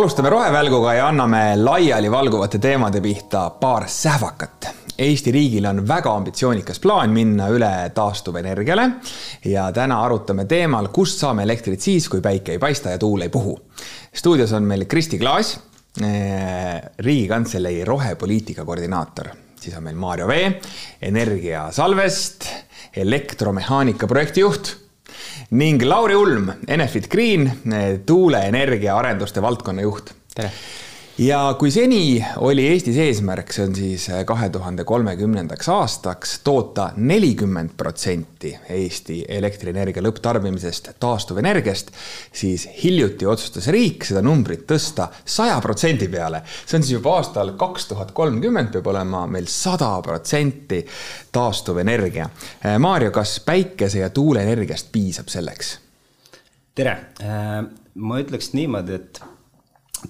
alustame rohevälguga ja anname laialivalguvate teemade pihta paar sähvakat. Eesti riigil on väga ambitsioonikas plaan minna üle taastuvenergiale ja täna arutame teemal, kust saame elektrit siis, kui päike ei paista ja tuul ei puhu. stuudios on meil Kristi Klaas, eh, Riigikantselei rohepoliitika koordinaator, siis on meil Maarjo Vee, energiasalvest, elektromehaanika projektijuht ning Lauri Ulm, Enefit Green, tuuleenergia arenduste valdkonna juht. tere! Ja kui seni oli Eestis eesmärk, see on siis kahe tuhande kolmekümnendaks aastaks toota nelikümmend protsenti Eesti elektrienergia lõpptarbimisest taastuvenergiast, siis hiljuti otsustas riik seda numbrit tõsta saja protsendi peale. see on siis juba aastal kaks tuhat kolmkümmend peab olema meil sada protsenti taastuvenergia. Maarjo, kas päikese ja tuuleenergiast piisab selleks? tere, ma ütleks niimoodi, et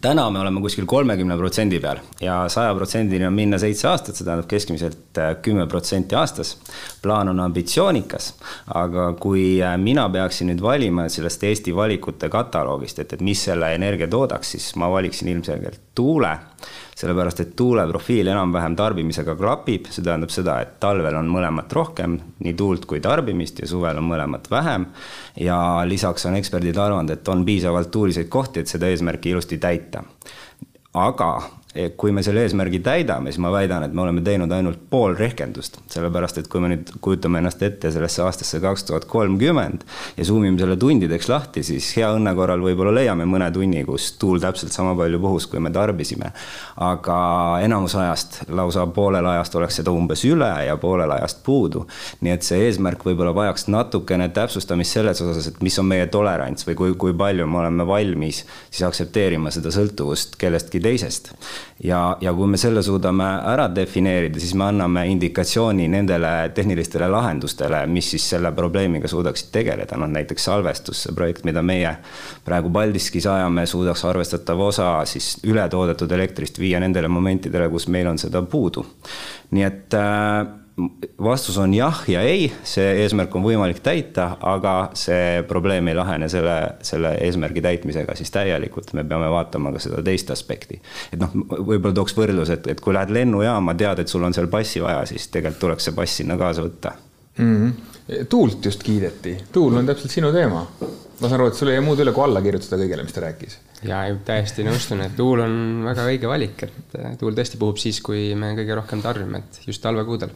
täna me oleme kuskil kolmekümne protsendi peal ja saja protsendini on minna seitse aastat, see tähendab keskmiselt äh, kümme protsenti aastas. plaan on ambitsioonikas, aga kui äh, mina peaksin nüüd valima sellest Eesti valikute kataloogist, et, et mis selle energia toodaks, siis ma valiksin ilmselgelt tuule sellepärast et tuule profiil enam-vähem tarbimisega klapib, see tähendab seda, et talvel on mõlemat rohkem, nii tuult kui tarbimist ja suvel on mõlemat vähem. ja lisaks on eksperdid arvanud, et on piisavalt tuuliseid kohti, et seda eesmärki ilusti täita. aga kui me selle eesmärgi täidame, siis ma väidan, et me oleme teinud ainult pool rehkendust, sellepärast et kui me nüüd kujutame ennast ette sellesse aastasse kaks tuhat kolmkümmend ja zoom ime selle tundideks lahti, siis hea õnne korral võib-olla leiame mõne tunni, kus tuul täpselt sama palju puhus, kui me tarbisime. aga enamus ajast, lausa poolel ajast oleks seda umbes üle ja poolel ajast puudu. nii et see eesmärk võib-olla vajaks natukene täpsustamist selles osas, et mis on meie tolerants või kui, kui palju me oleme valmis siis aktsepteerima seda sõltuvust kellestki teisest ja, ja kui me selle suudame ära defineerida, siis me anname indikatsiooni nendele tehnilistele lahendustele, mis siis selle probleemiga suudaksid tegeleda, noh näiteks salvestus, see projekt, mida meie praegu Paldiskis ajame, suudaks arvestatava osa siis ületoodetud elektrist viia nendele momentidele, kus meil on seda puudu. nii et äh, vastus on jah ja ei, see eesmärk on võimalik täita, aga see probleem ei lahene selle, selle eesmärgi täitmisega siis täielikult, me peame vaatama ka seda teist aspekti. et noh, võib-olla tooks võrdlus, et, et kui lähed lennujaama, tead, et sul on seal passi vaja, siis tegelikult tuleks see pass sinna kaasa võtta mm. -hmm. tuult just kiideti, tuul on täpselt sinu teema. ma saan aru, et sul ei jää muud üle, kui alla kirjutada kõigele, mis ta rääkis. ja täiesti nõustun, et tuul on väga õige valik, et tuul tõesti puhub siis, kui me kõige rohkem tarbime, et just talvekuudel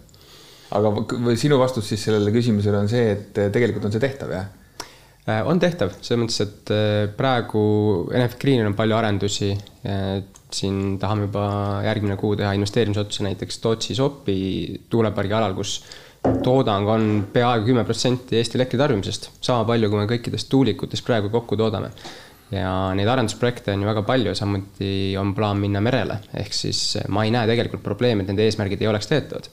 aga sinu vastus siis sellele küsimusele on see, et eh, tegelikult on see tehtav, jah? Äh, on tehtav, selles mõttes, et äh, praegu Enefit Greenil on palju arendusi. siin tahame juba järgmine kuu teha investeerimisotsuse näiteks Tootsi-Sopi tuulepargi alal, kus toodang on peaaegu kümme protsenti Eesti elektritarbimisest, sama palju, kui me kõikidest tuulikutest praegu kokku toodame. ja neid arendusprojekte on ju väga palju, samuti on plaan minna merele, ehk siis ma ei näe tegelikult probleemi, et nende eesmärgid ei oleks teetavad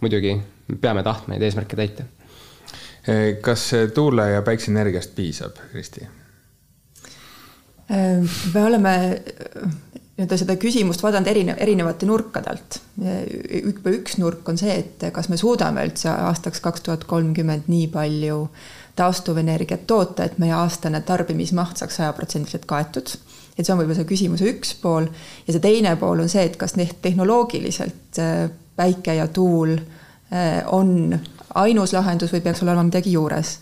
muidugi peame tahtma neid eesmärke täita. kas tuule- ja päikseenergiast piisab, Kristi? me oleme nii-öelda seda küsimust vaadanud erine-, erinevate nurkade alt. juba üks nurk on see, et kas me suudame üldse aastaks kaks tuhat kolmkümmend nii palju taastuvenergiat toota, et meie aastane tarbimismaht saaks sajaprotsendiliselt kaetud. et see on võib-olla see küsimuse üks pool ja see teine pool on see, et kas tehnoloogiliselt päike ja tuul äh, on ainus lahendus või peaks olema midagi juures.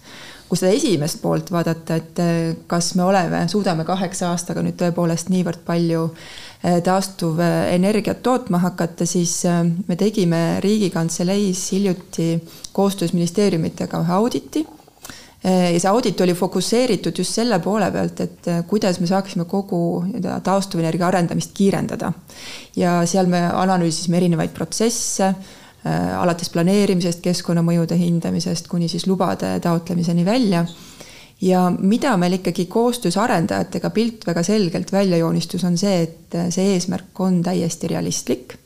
kui seda esimest poolt vaadata, et äh, kas me oleme, suudame kaheksa aastaga nüüd tõepoolest niivõrd palju äh, taastuvenergiat tootma hakata, siis me tegime Riigikantseleis hiljuti koostöös ministeeriumitega ühe auditi ja see audit oli fokusseeritud just selle poole pealt, et kuidas me saaksime kogu nii-öelda taastuvenergia arendamist kiirendada. ja seal me analüüsisime erinevaid protsesse äh,, alates planeerimisest, keskkonnamõjude hindamisest kuni siis lubade taotlemiseni välja. ja mida meil ikkagi koostöös arendajatega pilt väga selgelt välja joonistus, on see, et see eesmärk on täiesti realistlik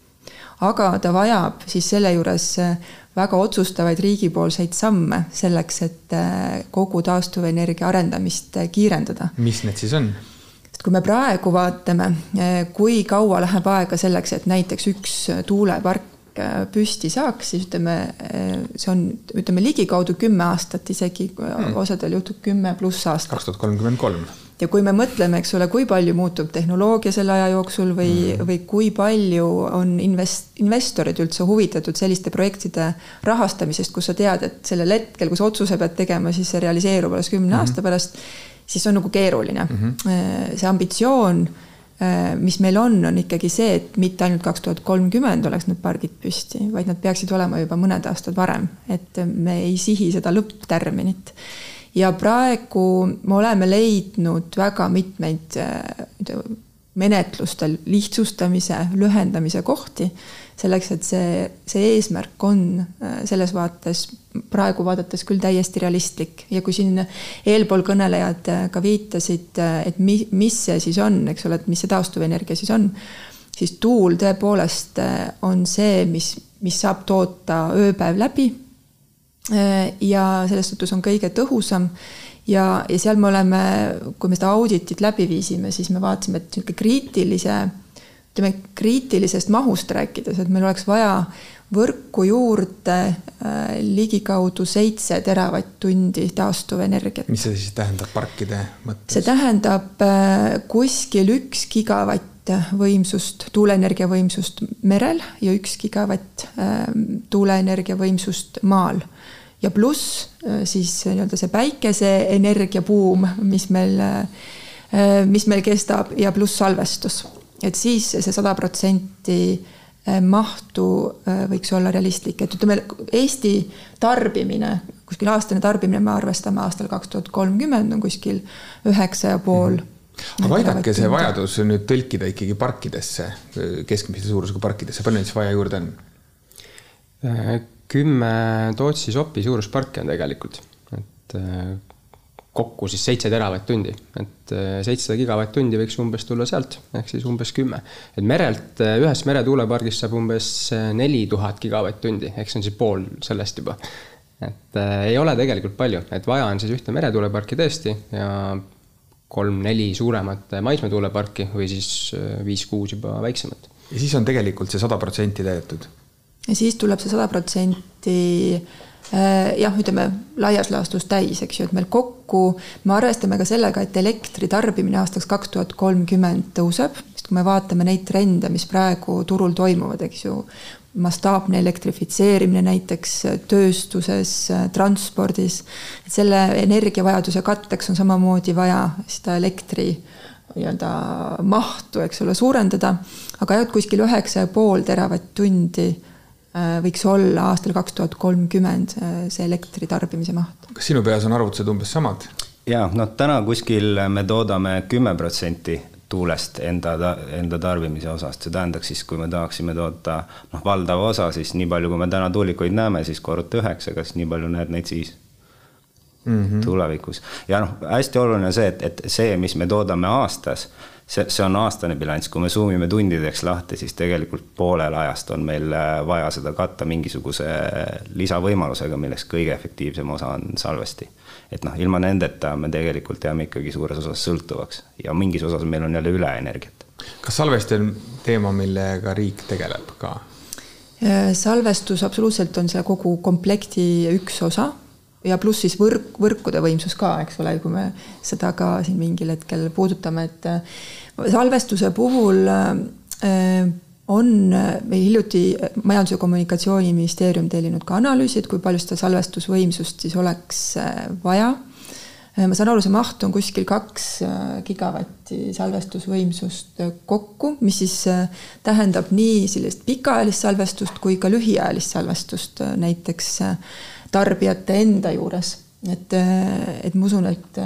aga ta vajab siis selle juures väga otsustavaid riigipoolseid samme selleks, et äh, kogu taastuvenergia arendamist äh, kiirendada. mis need siis on? sest kui me praegu vaatame, äh, kui kaua läheb aega selleks, et näiteks üks tuulepark püsti saaks, siis ütleme, see on, ütleme ligikaudu kümme aastat, isegi hmm. osadel juhtub kümme pluss aastat. kaks tuhat kolmkümmend kolm ja kui me mõtleme, eks ole, kui palju muutub tehnoloogia selle aja jooksul või mm., või kui palju on invest-, investorid üldse huvitatud selliste projektide rahastamisest, kus sa tead, et sellel hetkel, kui sa otsuse pead tegema, siis see realiseerub alles kümne mm aasta pärast, siis on nagu keeruline mm. -hmm. see ambitsioon, äh, mis meil on, on ikkagi see, et mitte ainult kaks tuhat kolmkümmend oleks need pargid püsti, vaid nad peaksid olema juba mõned aastad varem, et me ei sihi seda lõpptärminit ja praegu me oleme leidnud väga mitmeid äh, menetlustel lihtsustamise, lühendamise kohti selleks, et see, see eesmärk on äh, selles vaates praegu vaadates küll täiesti realistlik. Ja kui siin eelpool kõnelejad äh, ka viitasid, et mi, mis see siis on, eks ole, et mis see taastuvenergia siis on, siis tuul tõepoolest on see, mis, mis saab toota ööpäev läbi ja selles suhtes on kõige tõhusam ja, ja seal me oleme, kui me seda auditit läbi viisime, siis me vaatasime, et niisugune kriitilise, ütleme kriitilisest mahust rääkides, et meil oleks vaja võrku juurde äh, ligikaudu seitse teravatt-tundi taastuvenergiat. mis see siis tähendab parkide mõttes? see tähendab äh, kuskil üks gigavatt võimsust, tuuleenergia võimsust merel ja üks gigavatt äh, tuuleenergia võimsust maal ja pluss äh, siis nii-öelda see päikeseenergia buum, mis meil, äh, mis meil kestab ja pluss salvestus. et siis see sada protsenti äh, mahtu võiks olla realistlik, et ütleme, Eesti tarbimine, kuskil aastane tarbimine, me arvestame aastal kaks tuhat kolmkümmend on kuskil üheksa ja pool. -hmm aga aidake see vajadus nüüd tõlkida ikkagi parkidesse, keskmise suurusega parkidesse, palju neid siis vaja juurde on? Kümme Tootsi Sopi suurusparki on tegelikult, et äh, kokku siis seitse teravatt-tundi, et äh, seitsesada gigavatt-tundi võiks umbes tulla sealt, ehk siis umbes kümme. et merelt, äh, ühest meretuulepargist saab umbes neli tuhat gigavatt-tundi, ehk see on siis pool sellest juba. et äh, ei ole tegelikult palju, et vaja on siis ühte meretuuleparki tõesti ja kolm-neli suuremat maismaatuuleparki või siis viis-kuus juba väiksemat. ja siis on tegelikult see sada protsenti täidetud ja siis tuleb see sada protsenti äh, jah, ütleme laias laastus täis, eks ju, et meil kokku, me arvestame ka sellega, et elektri tarbimine aastaks kaks tuhat kolmkümmend tõuseb, sest kui me vaatame neid trende, mis praegu turul toimuvad, eks ju, mastaapne elektrifitseerimine näiteks tööstuses, transpordis, selle energiavajaduse katteks on samamoodi vaja seda elektri nii-öelda mahtu, eks ole, suurendada, aga jah, et kuskil üheksa ja pool teravatt-tundi võiks olla aastal kaks tuhat kolmkümmend äh, see elektri tarbimise maht. kas sinu peas on arvutused umbes samad? ja noh, täna kuskil me toodame kümme protsenti tuulest enda, enda tarbimise osast, see tähendaks siis, kui me tahaksime toota noh, valdava osa, siis nii palju, kui me täna tuulikuid näeme, siis korruta üheksaga, siis nii palju näed neid siis mm -hmm. tulevikus. ja noh, hästi oluline see, et, et see, mis me toodame aastas see, see on aastane bilanss, kui me zoom ime tundideks lahti, siis tegelikult poolel ajast on meil äh, vaja seda katta mingisuguse lisavõimalusega, milleks kõige efektiivsem osa on salvesti. et noh, ilma nendeta me tegelikult jääme ikkagi suures osas sõltuvaks ja mingis osas meil on jälle üle energiat. kas salvesti on teema, millega riik tegeleb ka? Äh, salvestus absoluutselt on see kogu komplekti üks osa ja pluss siis võrk, võrkude võimsus ka, eks ole, kui me seda ka siin mingil hetkel puudutame, et äh, salvestuse puhul äh, on meil hiljuti Majandus- ja Kommunikatsiooniministeerium tellinud ka analüüsi, et kui palju seda salvestusvõimsust siis oleks äh, vaja. ma saan aru, see maht on kuskil kaks gigavatti salvestusvõimsust kokku, mis siis tähendab nii sellist pikaajalist salvestust kui ka lühiajalist salvestust, näiteks tarbijate enda juures, et, et ma usun, et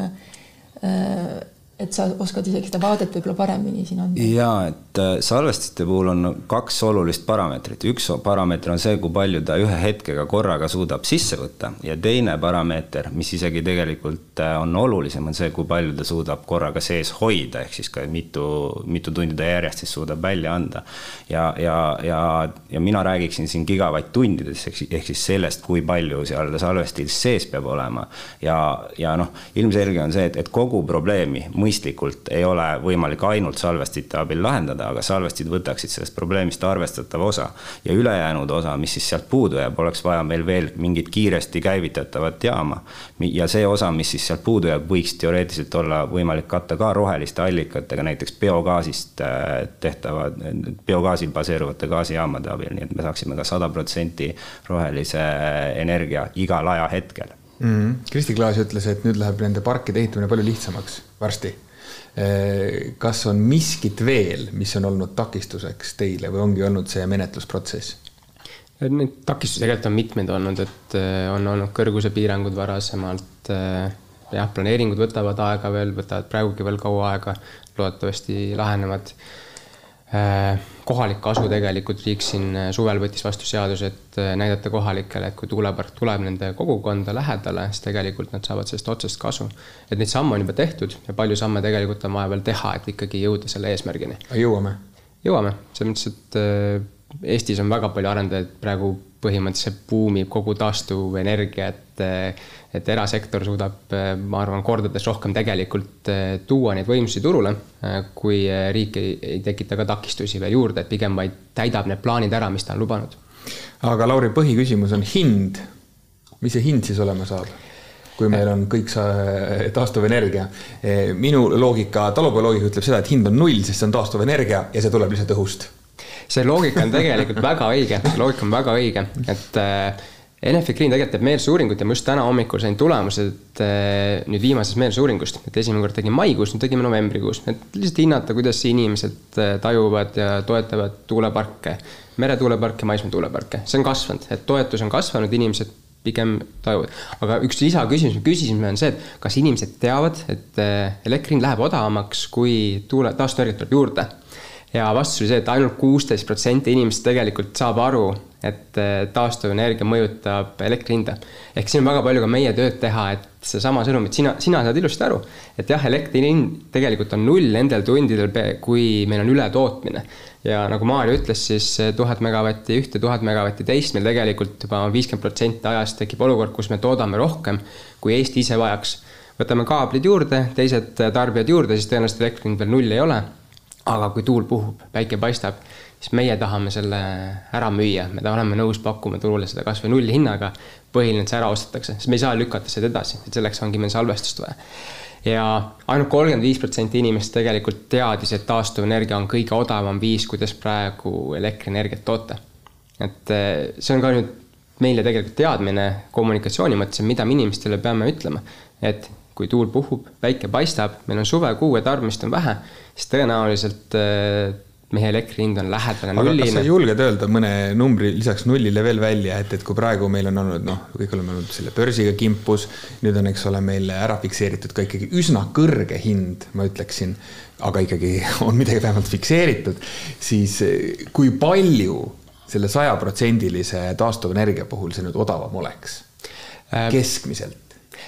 et sa oskad isegi seda vaadet võib-olla paremini siin anda. ja et äh, salvestiste puhul on kaks olulist parameetrit, üks parameeter on see, kui palju ta ühe hetkega korraga suudab sisse võtta ja teine parameeter, mis isegi tegelikult äh, on olulisem, on see, kui palju ta suudab korraga sees hoida, ehk siis ka mitu, mitu tundi ta järjest siis suudab välja anda. ja, ja, ja, ja mina räägiksin siin gigavatt-tundides, ehk siis sellest, kui palju seal salvestis sees peab olema ja, ja noh, ilmselge on see, et, et kogu probleemi mõistlikult mõistlikult ei ole võimalik ainult salvestite abil lahendada, aga salvestid võtaksid sellest probleemist arvestatava osa. ja ülejäänud osa, mis siis sealt puudu jääb, oleks vaja meil veel mingit kiiresti käivitatavat jaama. ja see osa, mis siis sealt puudu jääb, võiks teoreetiliselt olla võimalik katta ka roheliste allikatega, näiteks biogaasist äh, tehtava, biogaasil baseeruvate gaasijaamade abil, nii et me saaksime ka sada protsenti rohelise energia igal ajahetkel mm. -hmm. Kristi Klaas ütles, et nüüd läheb nende parkide ehitamine palju lihtsamaks varsti. Eh, kas on miskit veel, mis on olnud takistuseks teile või ongi olnud see menetlusprotsess? Neid takistusi tegelikult on mitmeid olnud, et eh, on olnud kõrgusepiirangud varasemalt. Eh, jah, planeeringud võtavad aega veel, võtavad praegugi veel kaua aega, loodetavasti lahenevad kohalik kasu tegelikult riik siin äh, suvel võttis vastu seaduse, et äh, näidata kohalikele, et kui tuulepark tuleb nende kogukonda lähedale, siis tegelikult nad saavad sellest otsest kasu. et neid samme on juba tehtud ja palju samme tegelikult on vaja veel teha, et ikkagi jõuda selle eesmärgini. jõuame? jõuame, selles mõttes, et Eestis on väga palju arendajaid praegu põhimõtteliselt buumib kogu taastuvenergia, et et erasektor suudab, ma arvan, kordades rohkem tegelikult eh, tuua neid võimsusi turule, eh, kui eh, riik ei, ei tekita ka takistusi veel juurde, et pigem vaid täidab need plaanid ära, mis ta on lubanud. aga Lauri, põhiküsimus on hind. mis see hind siis olema saab? kui meil on kõik see taastuvenergia. minu loogika, talupoja ütleb seda, et hind on null, sest see on taastuvenergia ja see tuleb lihtsalt õhust. See loogika on tegelikult väga õige, loogika on väga õige, et äh, Enefit Green tegelikult teeb meelsusuuringut ja ma just täna hommikul sain tulemused eh, nüüd viimasest meelsusuuringust, et esimene kord tegin maikuus, nüüd tegime novembrikuus, et lihtsalt hinnata, kuidas inimesed eh, tajuvad ja toetavad tuuleparke, meretuuleparke, maismaatuuleparke, see on kasvanud, et toetus on kasvanud, inimesed pigem tajuvad. aga üks lisaküsimus, me küsisime, on see, et kas inimesed teavad, et eh, elektri hind läheb odavamaks, kui tuule, taastuvenergiat tuleb juurde ja vastus oli see, et ainult kuusteist protsenti inimestest tegelikult saab aru, et eh, taastuvenergia mõjutab elektri hinda. ehk siin on väga palju ka meie tööd teha, et seesama sõnum, et sina, sina saad ilusti aru, et jah, elektri hind tegelikult on null nendel tundidel, kui meil on ületootmine. ja nagu Maarja ütles, siis tuhat megavatti ühte, tuhat megavatti teist, meil tegelikult juba viiskümmend protsenti ajast tekib olukord, kus me toodame rohkem, kui Eesti ise vajaks. võtame kaablid juurde, teised tarbijad juurde, siis tõenäoliselt elektri hind veel null ei ole aga kui tuul puhub, päike paistab, siis meie tahame selle ära müüa, me oleme nõus pakkuma turule seda kasvõi nullhinnaga. põhiline, et see ära ostetakse, sest me ei saa lükata seda edasi, et selleks ongi meil salvestust vaja. ja ainult kolmkümmend viis protsenti inimest tegelikult teadis, et taastuvenergia on kõige odavam viis, kuidas praegu elektrienergiat toota. et eh, see on ka nüüd meile tegelikult teadmine kommunikatsiooni mõttes, mida me inimestele peame ütlema, et kui tuul puhub, päike paistab, meil on suvekuu ja tarbimist on vähe, siis tõenäoliselt äh, meie elektri hind on lähedane nullile. kas sa julged öelda mõne numbri lisaks nullile veel välja, et, et kui praegu meil on olnud noh, kõik oleme olnud selle börsiga kimpus, nüüd on, eks ole, meil ära fikseeritud ka ikkagi üsna kõrge hind, ma ütleksin, aga ikkagi on midagi vähemalt fikseeritud, siis äh, kui palju selle sajaprotsendilise taastuvenergia puhul see nüüd odavam oleks? Äh, keskmiselt?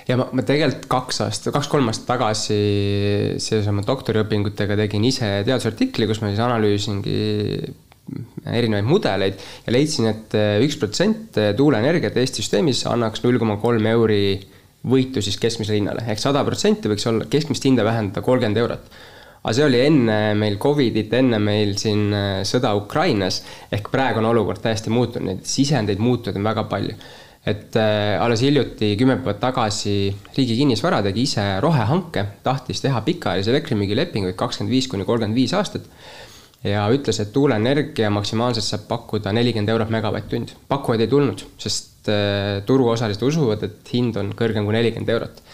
Ja ma, ma tegelikult kaks aastat, kaks-kolm aastat tagasi seoses oma doktoriõpingutega tegin ise teadusartikli, kus ma siis analüüsingi erinevaid mudeleid ja leidsin et, et üks protsent tuuleenergiat Eesti süsteemis annaks null koma kolm euri võitu siis keskmisele hinnale. Ehk sada protsenti võiks olla, keskmist hinda vähendada kolmkümmend eurot. Aga see oli enne meil Covidit, enne meil siin sõda Ukrainas, ehk praegu on olukord täiesti muutunud, neid sisendeid muutunud on väga palju et äh, alles hiljuti, kümme päeva tagasi Riigi Kinnisvara tegi ise rohehanke, tahtis teha pikaajalisi elektrimüügilepinguid kakskümmend viis kuni kolmkümmend viis aastat. ja ütles, et tuuleenergia maksimaalselt saab pakkuda nelikümmend eurot megavatt-tund. pakkujaid ei tulnud, sest äh, turuosalised usuvad, et hind on kõrgem kui nelikümmend eurot.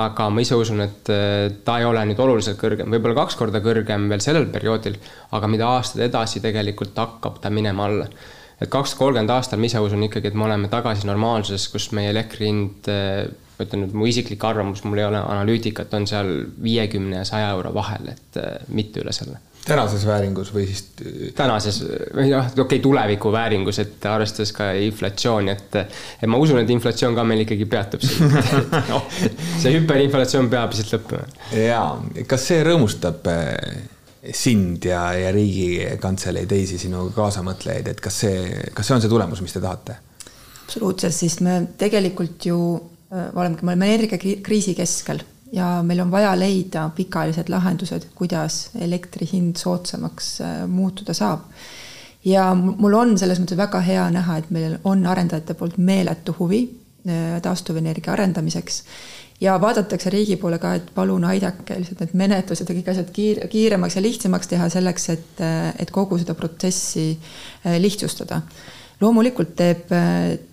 aga ma ise usun, et äh, ta ei ole nüüd oluliselt kõrgem, võib-olla kaks korda kõrgem veel sellel perioodil, aga mida aastad edasi tegelikult hakkab ta minema alla et kaks tuhat kolmkümmend aastal ma ise usun ikkagi, et me oleme tagasi normaalsuses, kus meie elektri hind, eh, ma ütlen nüüd mu isiklik arvamus, mul ei ole analüütikat, on seal viiekümne ja saja euro vahel, et eh, mitte üle selle tänases vääringus või siis? tänases, või noh, okei okay,, tuleviku vääringus, et arvestades ka inflatsiooni, et, et ma usun, et inflatsioon ka meil ikkagi peatub siin no. see hüperinflatsioon peab siit lõppema. jaa, kas see rõõmustab sind ja, ja Riigikantselei teisi sinu kaasamõtlejaid, et kas see, kas see on see tulemus, mis te tahate? absoluutselt, sest me tegelikult ju äh, olemegi, me oleme energiakriisi keskel ja meil on vaja leida pikaajalised lahendused, kuidas elektri hind soodsamaks äh, muutuda saab. ja mul on selles mõttes väga hea näha, et meil on arendajate poolt meeletu huvi äh, taastuvenergia arendamiseks ja vaadatakse riigi poole ka, et palun aidake lihtsalt need menetlused ja kõik asjad kiir-, kiiremaks ja lihtsamaks teha selleks, et, et kogu seda protsessi lihtsustada. Loomulikult teeb,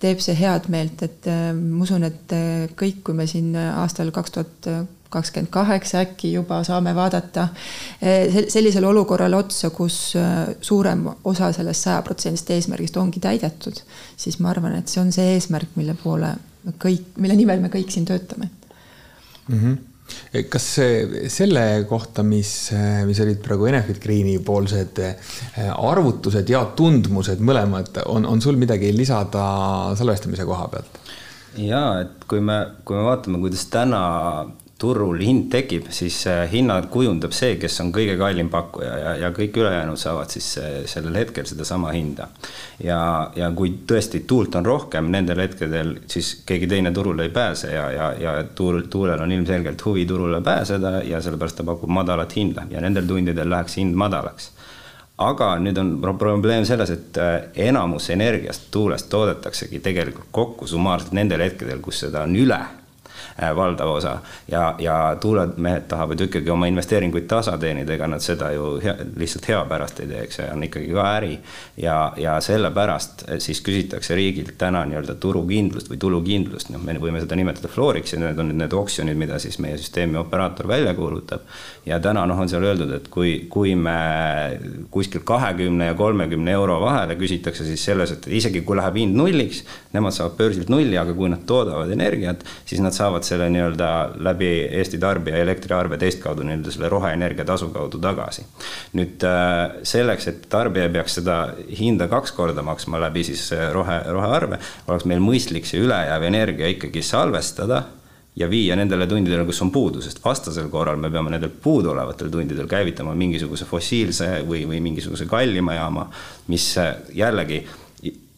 teeb see head meelt, et ma usun, et kõik, kui me siin aastal kaks tuhat kakskümmend kaheksa äkki juba saame vaadata sellisele olukorrale otsa, kus suurem osa sellest sajaprotsendist eesmärgist ongi täidetud, siis ma arvan, et see on see eesmärk, mille poole kõik, mille nimel me kõik siin töötame mm. -hmm kas selle kohta, mis, mis olid praegu Enefit Greeni poolsed eh, arvutused ja tundmused mõlemad, on, on sul midagi lisada salvestamise koha pealt? ja et kui me, kui me vaatame, kuidas täna turul hind tekib, siis hinnad kujundab see, kes on kõige kallim pakkuja ja, ja kõik ülejäänud saavad siis eh, sellel hetkel sedasama hinda. ja, ja kui tõesti tuult on rohkem nendel hetkedel, siis keegi teine turule ei pääse ja, ja, ja tuul, tuulel on ilmselgelt huvi turule pääseda ja sellepärast ta pakub madalat hinda ja nendel tundidel läheks hind madalaks aga nüüd on probleem selles, et eh, enamus energiast tuulest toodetaksegi tegelikult kokku summaarselt nendel hetkedel, kus seda on üle Äh, valdav osa. ja, ja tuulemehed tahavad ju ikkagi oma investeeringuid tasa teenida, ega nad seda ju hea, lihtsalt hea pärast ei teeks, see on ikkagi ka äri. ja, ja sellepärast äh, siis küsitakse riigilt täna nii-öelda turukindlust või tulukindlust, noh, me võime seda nimetada flooriks ja need on nüüd need oksjonid, mida siis meie süsteemi operaator välja kuulutab. ja täna noh, on seal öeldud, et kui, kui me kuskil kahekümne ja kolmekümne euro vahele küsitakse siis selles, et isegi kui läheb hind nulliks, nemad saavad börsilt nulli, aga kui nad toodavad energiat, siis nad saavad selle nii-öelda läbi Eesti tarbija elektriarve teistkaudu nii-öelda selle roheenergia tasu kaudu tagasi. nüüd äh, selleks, et tarbija peaks seda hinda kaks korda maksma läbi siis äh, rohe, rohearve, oleks meil mõistlik see ülejääv energia ikkagi salvestada ja viia nendele tundidele, kus on puudu, sest vastasel korral me peame nendel puuduolevatel tundidel käivitama mingisuguse fossiilse või, või mingisuguse kallima jaama, mis äh, jällegi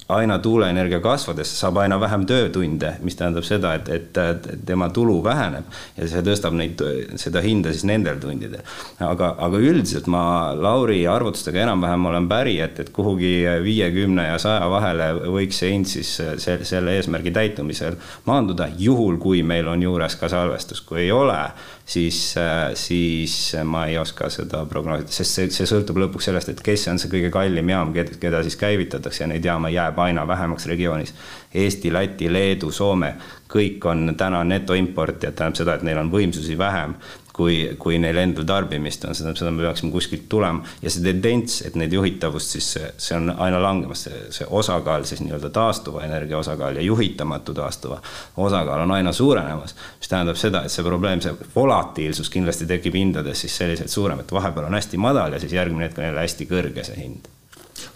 aina tuuleenergia kasvades saab aina vähem töötunde, mis tähendab seda, et, et tema tulu väheneb ja see tõstab neid, seda hinda siis nendel tundidel. aga, aga üldiselt ma Lauri arvutustega enam-vähem olen päri, et, et kuhugi viiekümne ja saja vahele võiks see hind siis selle, selle eesmärgi täitumisel maanduda, juhul kui meil on juures ka salvestus, kui ei ole siis, äh, siis ma ei oska seda prognoosida, sest see, see sõltub lõpuks sellest, et kes on see kõige kallim jaam, keda siis käivitatakse ja neid jaama jääb aina vähemaks regioonis. Eesti, Läti, Leedu, Soome, kõik on täna netoimportijad, tähendab seda, et neil on võimsusi vähem kui, kui neil endal tarbimist on, seda, seda me peaksime kuskilt tulema ja see tendents, et neid juhitavust siis see on aina langemas, see, see osakaal siis nii-öelda taastuva energia osakaal ja juhitamatu taastuva osakaal on aina suurenemas. mis tähendab seda, et see probleem, see volatiilsus kindlasti tekib hindades siis selliselt suurem, et vahepeal on hästi madal ja siis järgmine hetk on jälle hästi kõrge see hind.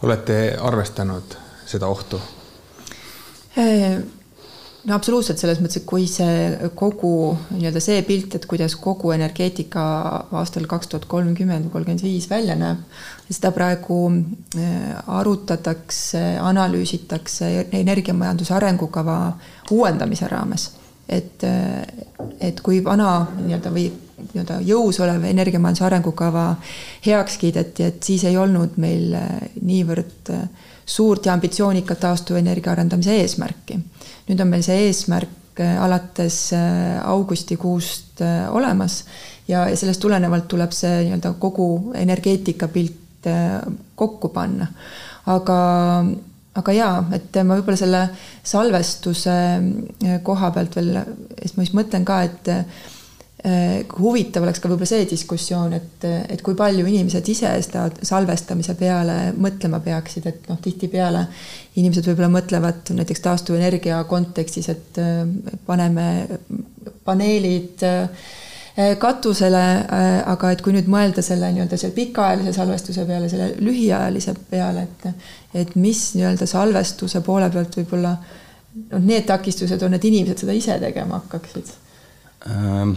olete arvestanud seda ohtu? No absoluutselt, selles mõttes, et kui see kogu nii-öelda see pilt, et kuidas kogu energeetika aastal kaks tuhat kolmkümmend kolmkümmend viis välja näeb, seda praegu äh, arutatakse, analüüsitakse energiamajanduse arengukava uuendamise raames. et, äh, et kui vana nii-öelda või nii-öelda jõus olev energiamajanduse arengukava heaks kiideti, et siis ei olnud meil äh, niivõrd suurt ja ambitsioonikat taastuvenergia arendamise eesmärki nüüd on meil see eesmärk äh, alates äh, augustikuust äh, olemas ja, ja sellest tulenevalt tuleb see nii-öelda kogu energeetikapilt kokku panna. aga, aga jaa, et ma võib-olla selle salvestuse koha pealt veel, siis ma just mõtlen ka, et huvitav oleks ka võib-olla see diskussioon, et, et kui palju inimesed ise seda salvestamise peale mõtlema peaksid, et noh, tihtipeale inimesed võib-olla mõtlevad näiteks taastuvenergia kontekstis, et äh, paneme paneelid äh, katusele, aga et kui nüüd mõelda selle nii-öelda selle pikaajalise salvestuse peale, selle lühiajalise peale, et et mis nii-öelda salvestuse poole pealt võib-olla noh, need takistused on, et inimesed seda ise tegema hakkaksid. Ähm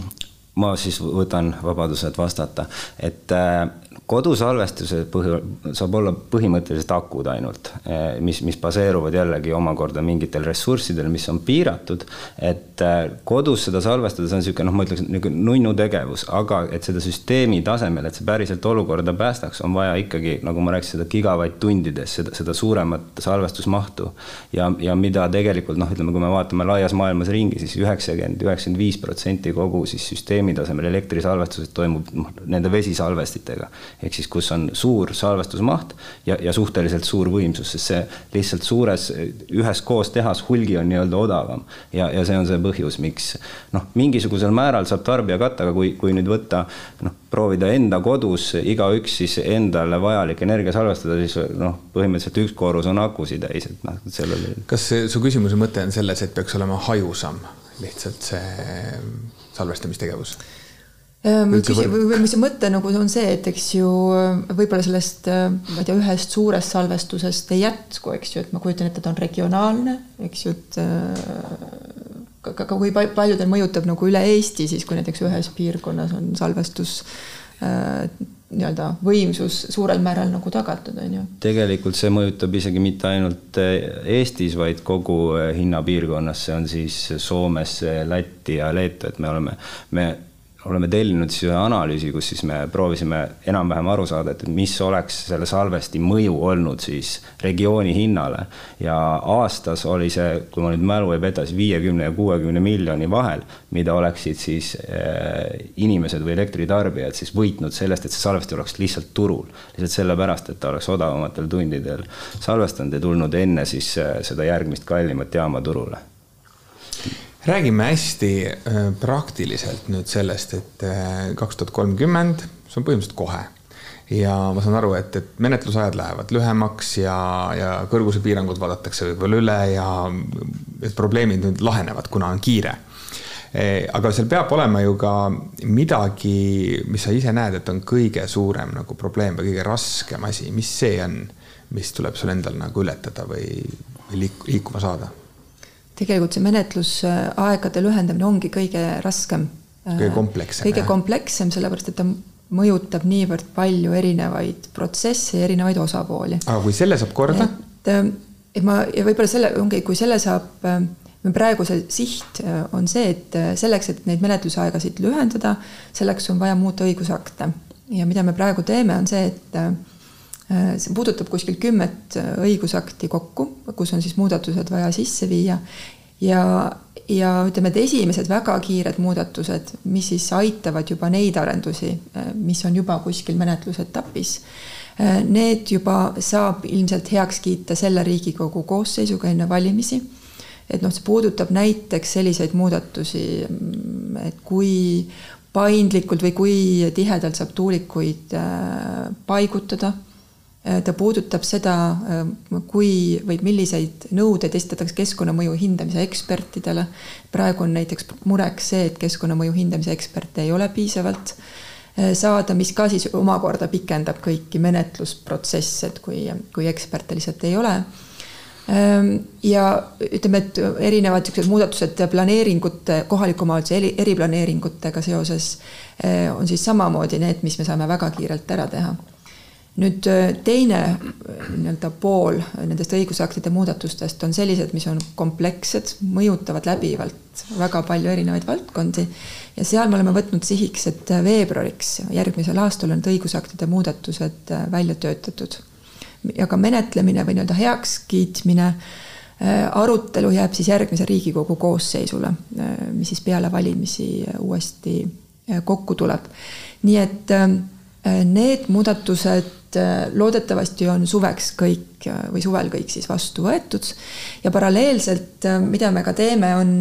ma siis võtan vabaduse, et vastata, et äh, kodusalvestuse põhi, saab olla põhimõtteliselt akud ainult, eh, mis, mis baseeruvad jällegi omakorda mingitel ressurssidel, mis on piiratud. et eh, kodus seda salvestada, see on niisugune noh, ma ütleks niisugune nunnu tegevus, aga et seda süsteemi tasemel, et see päriselt olukorda päästaks, on vaja ikkagi, nagu ma rääkisin, seda gigavatt-tundides, seda, seda suuremat salvestusmahtu. ja, ja mida tegelikult noh, ütleme, kui me vaatame laias maailmas ringi, siis üheksakümmend, üheksakümmend viis protsenti kogu siis süsteemi tasemel elektrisalvestused toimub nende vesisalvestitega ehk siis kus on suur salvestusmaht ja, ja suhteliselt suur võimsus, sest see lihtsalt suures, üheskoos tehas hulgi on nii-öelda odavam. ja, ja see on see põhjus, miks noh, mingisugusel määral saab tarbija katta, aga kui, kui nüüd võtta noh, proovida enda kodus igaüks siis endale vajalik energia salvestada, siis noh, põhimõtteliselt üks koorus on akusid täis, et noh, sellele. kas su küsimuse mõte on selles, et peaks olema hajusam lihtsalt see salvestamistegevus? Ehm, küsi-, või mis see mõte nagu on see, et eks ju võib-olla sellest, ma ei tea, ühest suurest salvestusest ei jätku, eks ju, et ma kujutan ette, ta on regionaalne, eks ju, et aga kui paljudel mõjutab nagu üle Eesti, siis kui näiteks ühes piirkonnas on salvestus nii-öelda võimsus suurel määral nagu tagatud, on ju. tegelikult see mõjutab isegi mitte ainult Eestis, vaid kogu hinnapiirkonnas, see on siis Soomes, Lätti ja Leetu, et me oleme, me oleme tellinud siis ühe analüüsi, kus siis me proovisime enam-vähem aru saada, et mis oleks selle salvesti mõju olnud siis regiooni hinnale. ja aastas oli see, kui ma nüüd mälu ei peta, siis viiekümne ja kuuekümne miljoni vahel, mida oleksid siis äh, inimesed või elektritarbijad siis võitnud sellest, et see salvesti oleks lihtsalt turul. lihtsalt sellepärast, et ta oleks odavamatel tundidel salvestanud ja tulnud enne siis äh, seda järgmist kallimat jaama turule räägime hästi äh, praktiliselt nüüd sellest, et äh, kaks tuhat kolmkümmend, see on põhimõtteliselt kohe. ja ma saan aru, et, et menetlusajad lähevad lühemaks ja, ja kõrgusepiirangud vaadatakse võib-olla üle ja et probleemid nüüd lahenevad, kuna on kiire. Äh, aga seal peab olema ju ka midagi, mis sa ise näed, et on kõige suurem nagu probleem või kõige raskem asi, mis see on, mis tuleb sul endal nagu ületada või, või liik-, liikuma saada tegelikult see menetlusaegade lühendamine ongi kõige raskem. kõige komplekssem. kõige komplekssem, sellepärast et ta mõjutab niivõrd palju erinevaid protsesse ja erinevaid osapooli. aga kui selle saab korda? et, et ma ja võib-olla selle ongi, kui selle saab, praegu see siht on see, et selleks, et neid menetlusaegasid lühendada, selleks on vaja muuta õigusakte ja mida me praegu teeme, on see, et Äh, see puudutab kuskil kümmet äh, õigusakti kokku, kus on siis muudatused vaja sisse viia ja, ja ütleme, et esimesed väga kiired muudatused, mis siis aitavad juba neid arendusi, äh, mis on juba kuskil menetlusetapis, need juba saab ilmselt heaks kiita selle Riigikogu koosseisuga enne valimisi. et noh, see puudutab näiteks selliseid muudatusi, mm, et kui paindlikult või kui tihedalt saab tuulikuid paigutada Äh, ta puudutab seda, äh, kui või milliseid nõudeid esitatakse keskkonnamõju hindamise ekspertidele. praegu on näiteks mureks see, et keskkonnamõju hindamise eksperte ei ole piisavalt äh, saada, mis ka siis omakorda pikendab kõiki menetlusprotsesse, et kui, kui eksperte lihtsalt ei ole. Ähm, ja ütleme, et erinevad niisugused muudatused planeeringute, kohaliku omavalitsuse eriplaneeringutega seoses on siis samamoodi need, mis me saame väga kiirelt ära teha nüüd äh, teine äh, nii-öelda pool nendest õigusaktide muudatustest on sellised, mis on komplekssed, mõjutavad läbivalt väga palju erinevaid valdkondi ja seal me oleme võtnud sihiks, et veebruariks järgmisel aastal on need õigusaktide muudatused äh, välja töötatud. ja ka menetlemine või nii-öelda heakskiitmine, arutelu jääb siis järgmise Riigikogu koosseisule, mis siis peale valimisi uuesti kokku tuleb. nii et need muudatused Äh, loodetavasti on suveks kõik äh, või suvel kõik siis vastu võetud. Ja paralleelselt, äh, mida me ka teeme, on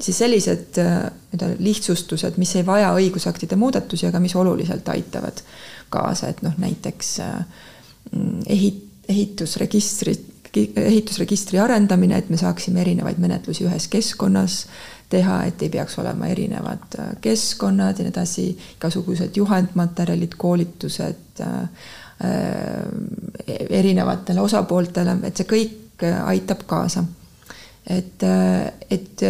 siis sellised nii-öelda lihtsustused, mis ei vaja õigusaktide muudatusi, aga mis oluliselt aitavad kaasa, et noh, näiteks ehit-, ehitusregistri, ehitusregistri arendamine, et me saaksime erinevaid menetlusi ühes keskkonnas teha, et ei peaks olema erinevad keskkonnad ja nii edasi, igasugused juhendmaterjalid, koolitused Äh, erinevatele osapooltele, et see kõik aitab kaasa. et, et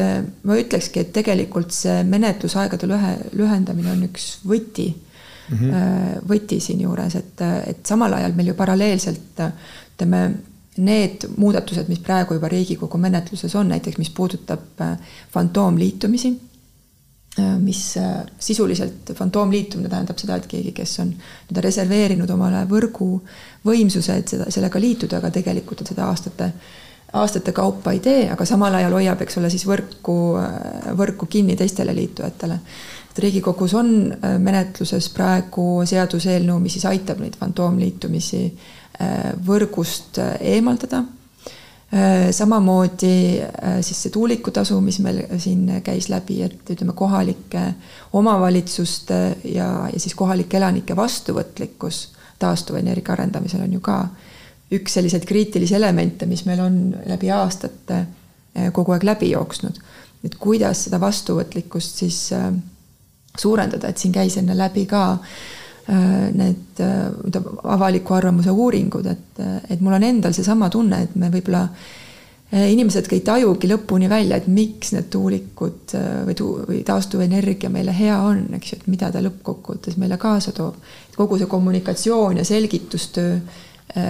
ma ütlekski, et tegelikult see menetlusaegade lühe, lühendamine on üks võti mm, -hmm. võti siinjuures, et, et samal ajal meil ju paralleelselt ütleme, need muudatused, mis praegu juba Riigikogu menetluses on, näiteks mis puudutab fantoomliitumisi Äh, mis äh, sisuliselt fantoomliitumine tähendab seda, et keegi, kes on nii-öelda reserveerinud omale võrgu võimsuse, et seda, sellega liituda, aga tegelikult ta seda aastate, aastate kaupa ei tee, aga samal ajal hoiab, eks ole, siis võrku, äh, võrku kinni teistele liitujatele. et Riigikogus on menetluses praegu seaduseelnõu, mis siis aitab neid fantoomliitumisi võrgust eemaldada Äh, samamoodi äh, siis see tuulikutasu, mis meil siin käis läbi, et ütleme, kohalike omavalitsuste ja, ja siis kohalike elanike vastuvõtlikkus taastuvenergia arendamisel on ju ka üks selliseid kriitilisi elemente, mis meil on läbi aastate äh, kogu aeg läbi jooksnud. et kuidas seda vastuvõtlikkust siis suurendada, et siin käis enne läbi ka äh, Äh, need äh, avaliku arvamuse uuringud, et, et mul on endal seesama tunne, et me võib-olla äh, inimesed ei tajugi lõpuni välja, et miks need tuulikud või tuu- või taastuvenergia meile hea on, eks ju, et mida ta lõppkokkuvõttes meile kaasa toob. kogu see kommunikatsioon ja selgitustöö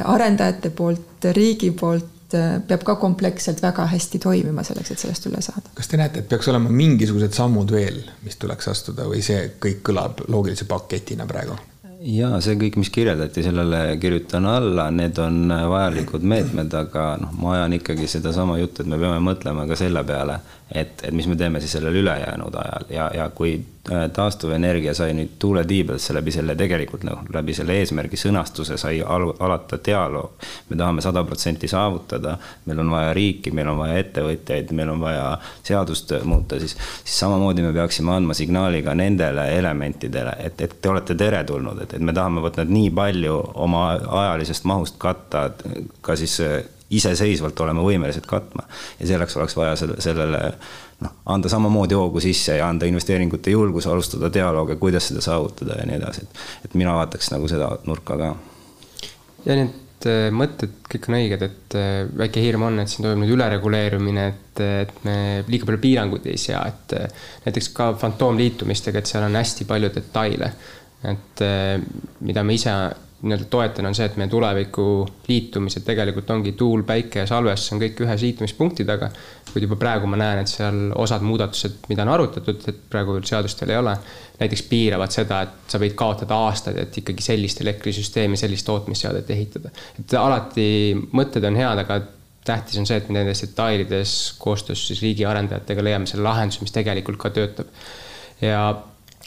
arendajate poolt, riigi poolt peab ka kompleksselt väga hästi toimima selleks, et sellest üle saada. kas te näete, et peaks olema mingisugused sammud veel, mis tuleks astuda või see kõik kõlab loogilise paketina praegu? Ja see kõik, mis kirjeldati, sellele kirjutan alla, need on vajalikud meetmed, aga noh, ma ajan ikkagi sedasama juttu, et me peame mõtlema ka selle peale, et, et mis me teeme siis sellel ülejäänud ajal ja, ja kui äh, taastuvenergia sai nüüd tuuletiibadesse läbi selle tegelikult noh, läbi selle eesmärgi sõnastuse sai al alata dialoog. me tahame sada protsenti saavutada, meil on vaja riiki, meil on vaja ettevõtjaid, meil on vaja seadust muuta, siis, siis samamoodi me peaksime andma signaali ka nendele elementidele, et, et te olete teretulnud, et, et me tahame võtta nii palju oma ajalisest mahust katta ka siis iseseisvalt olema võimelised katma. ja selleks oleks vaja selle, sellele noh, anda samamoodi hoogu sisse ja anda investeeringute julgus, alustada dialoogi, kuidas seda saavutada ja nii edasi, et, et mina vaataks nagu seda nurka ka. ja need äh, mõtted kõik on õiged, et äh, väike hirm on, et siin toimub nüüd ülereguleerimine, et, et me liiga palju piiranguid ei sea, et äh, näiteks ka fantoomliitumistega, et seal on hästi palju detaile. et mida me ise nii-öelda toetan, on see, et meie tuleviku liitumised tegelikult ongi tuul, päike ja salvestus on kõik ühes liitumispunkti taga. kuid juba praegu ma näen, et seal osad muudatused, mida on arutatud, et praegu veel ei ole, näiteks piiravad seda, et sa võid kaotada aastaid, et ikkagi sellist elektrisüsteemi, sellist tootmisseadet ehitada. et alati mõtted on head, aga tähtis on see, et me nendes detailides koostöös siis riigi arendajatega leiame selle lahenduse, mis tegelikult ka töötab. ja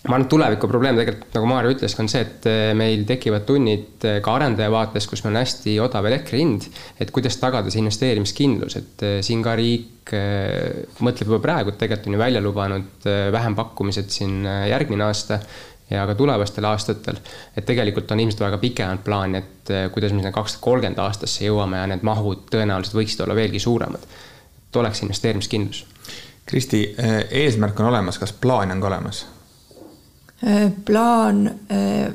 ma arvan, et tuleviku probleem tegelikult, nagu Maarja ütles, on see, et eh, meil tekivad tunnid eh, ka arendaja vaates, kus meil on hästi odav elektri hind. et kuidas tagada see investeerimiskindlus, et eh, siin ka riik mõtleb juba praegu, et tegelikult on ju välja lubanud vähempakkumised siin järgmine aasta ja ka tulevastel aastatel. et tegelikult on ilmselt väga pikemat plaani, et kuidas me sinna kaks tuhat kolmkümmend aastasse jõuame ja need mahud tõenäoliselt võiksid olla veelgi suuremad. et oleks investeerimiskindlus. Kristi, eesmärk on olemas, kas plaan on ka olemas? Äh, plaan äh,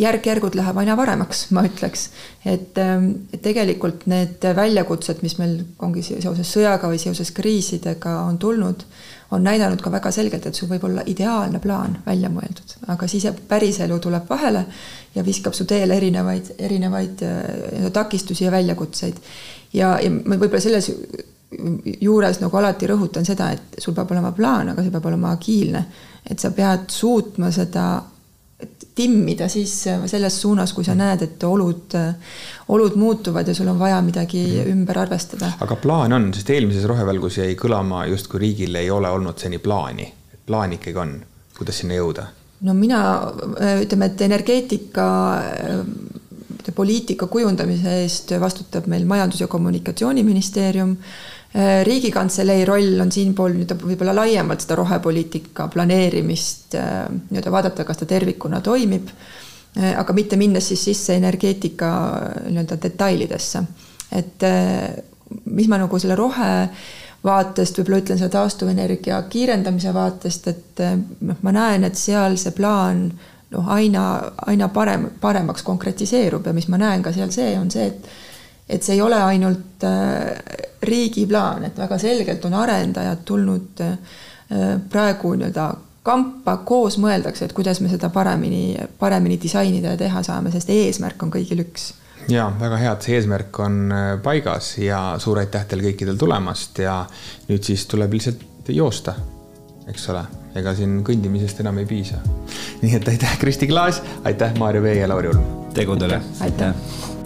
järk-järgult läheb aina paremaks, ma ütleks. et, ähm, tegelikult need väljakutsed, mis meil ongi seoses sõjaga või seoses kriisidega on tulnud, on näidanud ka väga selgelt, et sul võib olla ideaalne plaan välja mõeldud, aga siis päriselu tuleb vahele ja viskab su teele erinevaid, erinevaid äh, takistusi ja väljakutseid. ja, ja ma võib-olla selles juures nagu alati rõhutan seda, et sul peab olema plaan, aga see peab olema agiilne et sa pead suutma seda timmida siis selles suunas, kui sa näed, et olud, olud muutuvad ja sul on vaja midagi mhm. ümber arvestada. aga plaan on, sest eelmises rohevälgus jäi kõlama, justkui riigil ei ole olnud seni plaani. plaan ikkagi on, kuidas sinna jõuda? no mina ütleme, et energeetika poliitika kujundamise eest vastutab meil Majandus- ja Kommunikatsiooniministeerium riigikantselei roll on siinpool nüüd võib-olla laiemalt seda rohepoliitika planeerimist äh, nii-öelda vaadata, kas ta tervikuna toimib, äh, aga mitte minnes siis sisse energeetika nii-öelda detailidesse. et mis ma nagu selle rohe vaatest võib-olla ütlen selle taastuvenergia kiirendamise vaatest, et noh, ma näen, et seal see plaan noh, aina, aina parem, paremaks konkretiseerub ja mis ma näen ka seal see on see, et et see ei ole ainult riigi plaan, et väga selgelt on arendajad tulnud praegu nii-öelda kampa, koos mõeldakse, et kuidas me seda paremini, paremini disainida ja teha saame, sest eesmärk on kõigil üks ja väga hea, et see eesmärk on paigas ja suur aitäh teile kõikidel tulemast ja nüüd siis tuleb lihtsalt joosta, eks ole, ega siin kõndimisest enam ei piisa. nii et aitäh, Kristi Klaas, aitäh, Maarja Vee ja Lauri Ulm. tegudele. aitäh, aitäh..